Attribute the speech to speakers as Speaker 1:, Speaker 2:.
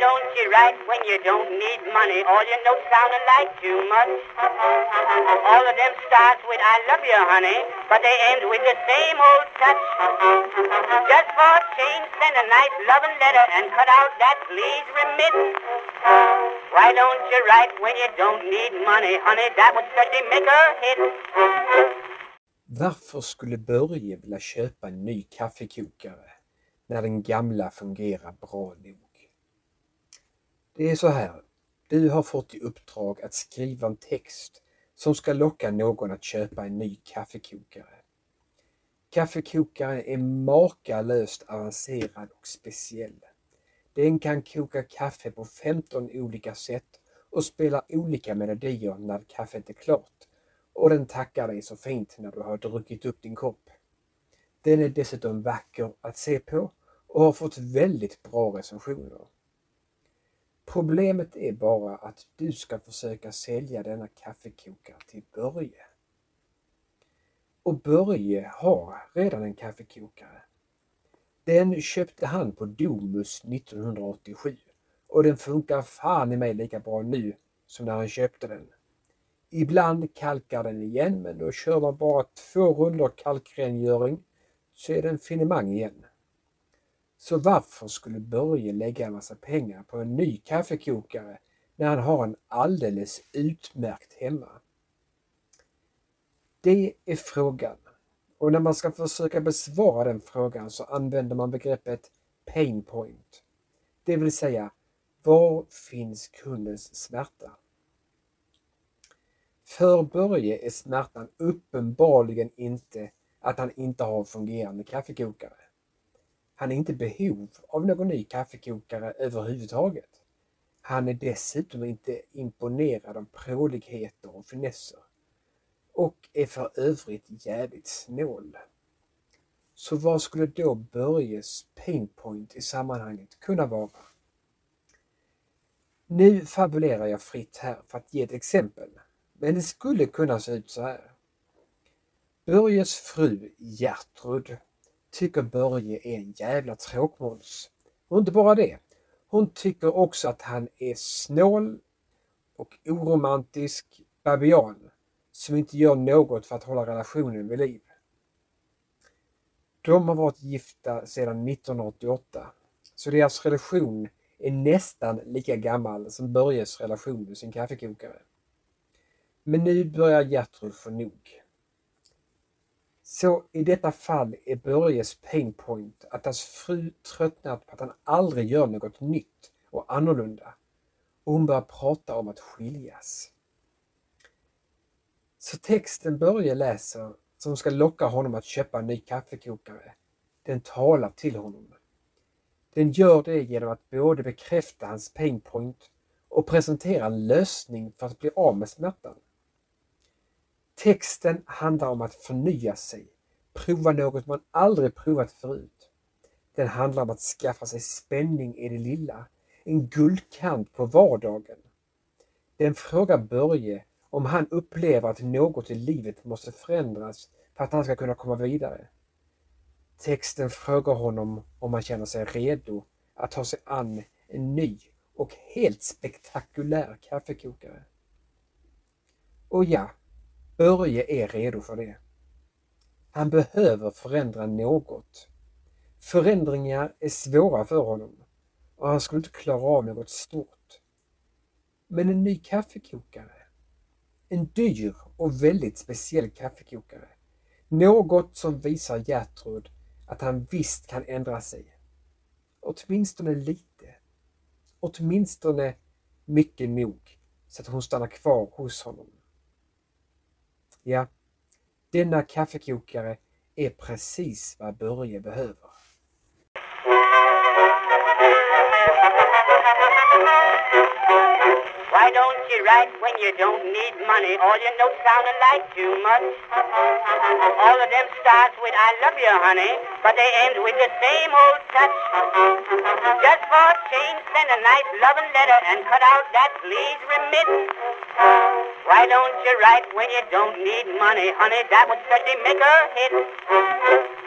Speaker 1: don't you write when you don't need money? All your notes sound alike too much. All of them starts with I love you, honey, but they end with the same old touch. Just for a change, send a nice loving letter and cut out that please remittance. Why don't you write when you don't need money, honey? That would certainly make a hit.
Speaker 2: Varför skulle Börje vilja köpa en ny kaffekokare när den gamla fungerar bra nog? Det är så här. Du har fått i uppdrag att skriva en text som ska locka någon att köpa en ny kaffekokare. Kaffekokaren är makalöst avancerad och speciell. Den kan koka kaffe på 15 olika sätt och spela olika melodier när kaffet är klart och den tackar dig så fint när du har druckit upp din kopp. Den är dessutom vacker att se på och har fått väldigt bra recensioner. Problemet är bara att du ska försöka sälja denna kaffekokare till Börje. Och Börje har redan en kaffekokare. Den köpte han på Domus 1987 och den funkar fan i mig lika bra nu som när han köpte den. Ibland kalkar den igen men då kör man bara två rundor kalkrengöring så är den finemang igen. Så varför skulle Börje lägga en massa pengar på en ny kaffekokare när han har en alldeles utmärkt hemma? Det är frågan. Och när man ska försöka besvara den frågan så använder man begreppet pain point. Det vill säga, var finns kundens smärta? För Börje är smärtan uppenbarligen inte att han inte har en fungerande kaffekokare. Han är inte i behov av någon ny kaffekokare överhuvudtaget. Han är dessutom inte imponerad av pråligheter och finesser. Och är för övrigt jävligt snål. Så vad skulle då Börjes painpoint i sammanhanget kunna vara? Nu fabulerar jag fritt här för att ge ett exempel. Men det skulle kunna se ut så här. Börjes fru Gertrud tycker Börje är en jävla tråkmåns. Och inte bara det. Hon tycker också att han är snål och oromantisk babian som inte gör något för att hålla relationen vid liv. De har varit gifta sedan 1988 så deras relation är nästan lika gammal som Börjes relation med sin kaffekokare. Men nu börjar Gertrud få nog. Så i detta fall är Börjes painpoint att hans fru tröttnat på att han aldrig gör något nytt och annorlunda och hon börjar prata om att skiljas. Så texten Börje läser, som ska locka honom att köpa en ny kaffekokare, den talar till honom. Den gör det genom att både bekräfta hans painpoint och presentera en lösning för att bli av med smärtan. Texten handlar om att förnya sig, prova något man aldrig provat förut. Den handlar om att skaffa sig spänning i det lilla, en guldkant på vardagen. Den frågar Börje om han upplever att något i livet måste förändras för att han ska kunna komma vidare. Texten frågar honom om han känner sig redo att ta sig an en ny och helt spektakulär kaffekokare. Och ja, Börje är redo för det. Han behöver förändra något. Förändringar är svåra för honom och han skulle inte klara av något stort. Men en ny kaffekokare, en dyr och väldigt speciell kaffekokare, något som visar Gertrud att han visst kan ändra sig. Åtminstone lite. Åtminstone mycket nog så att hon stannar kvar hos honom. Ja, denna kaffekokare är precis vad Börje behöver.
Speaker 1: Why don't you write when you don't need money? All your notes sound alike too much. All of them start with I love you, honey, but they end with the same old touch. Just for change, send a nice loving letter and cut out that please remittance. Why don't you write when you don't need money, honey? That would certainly make a hit.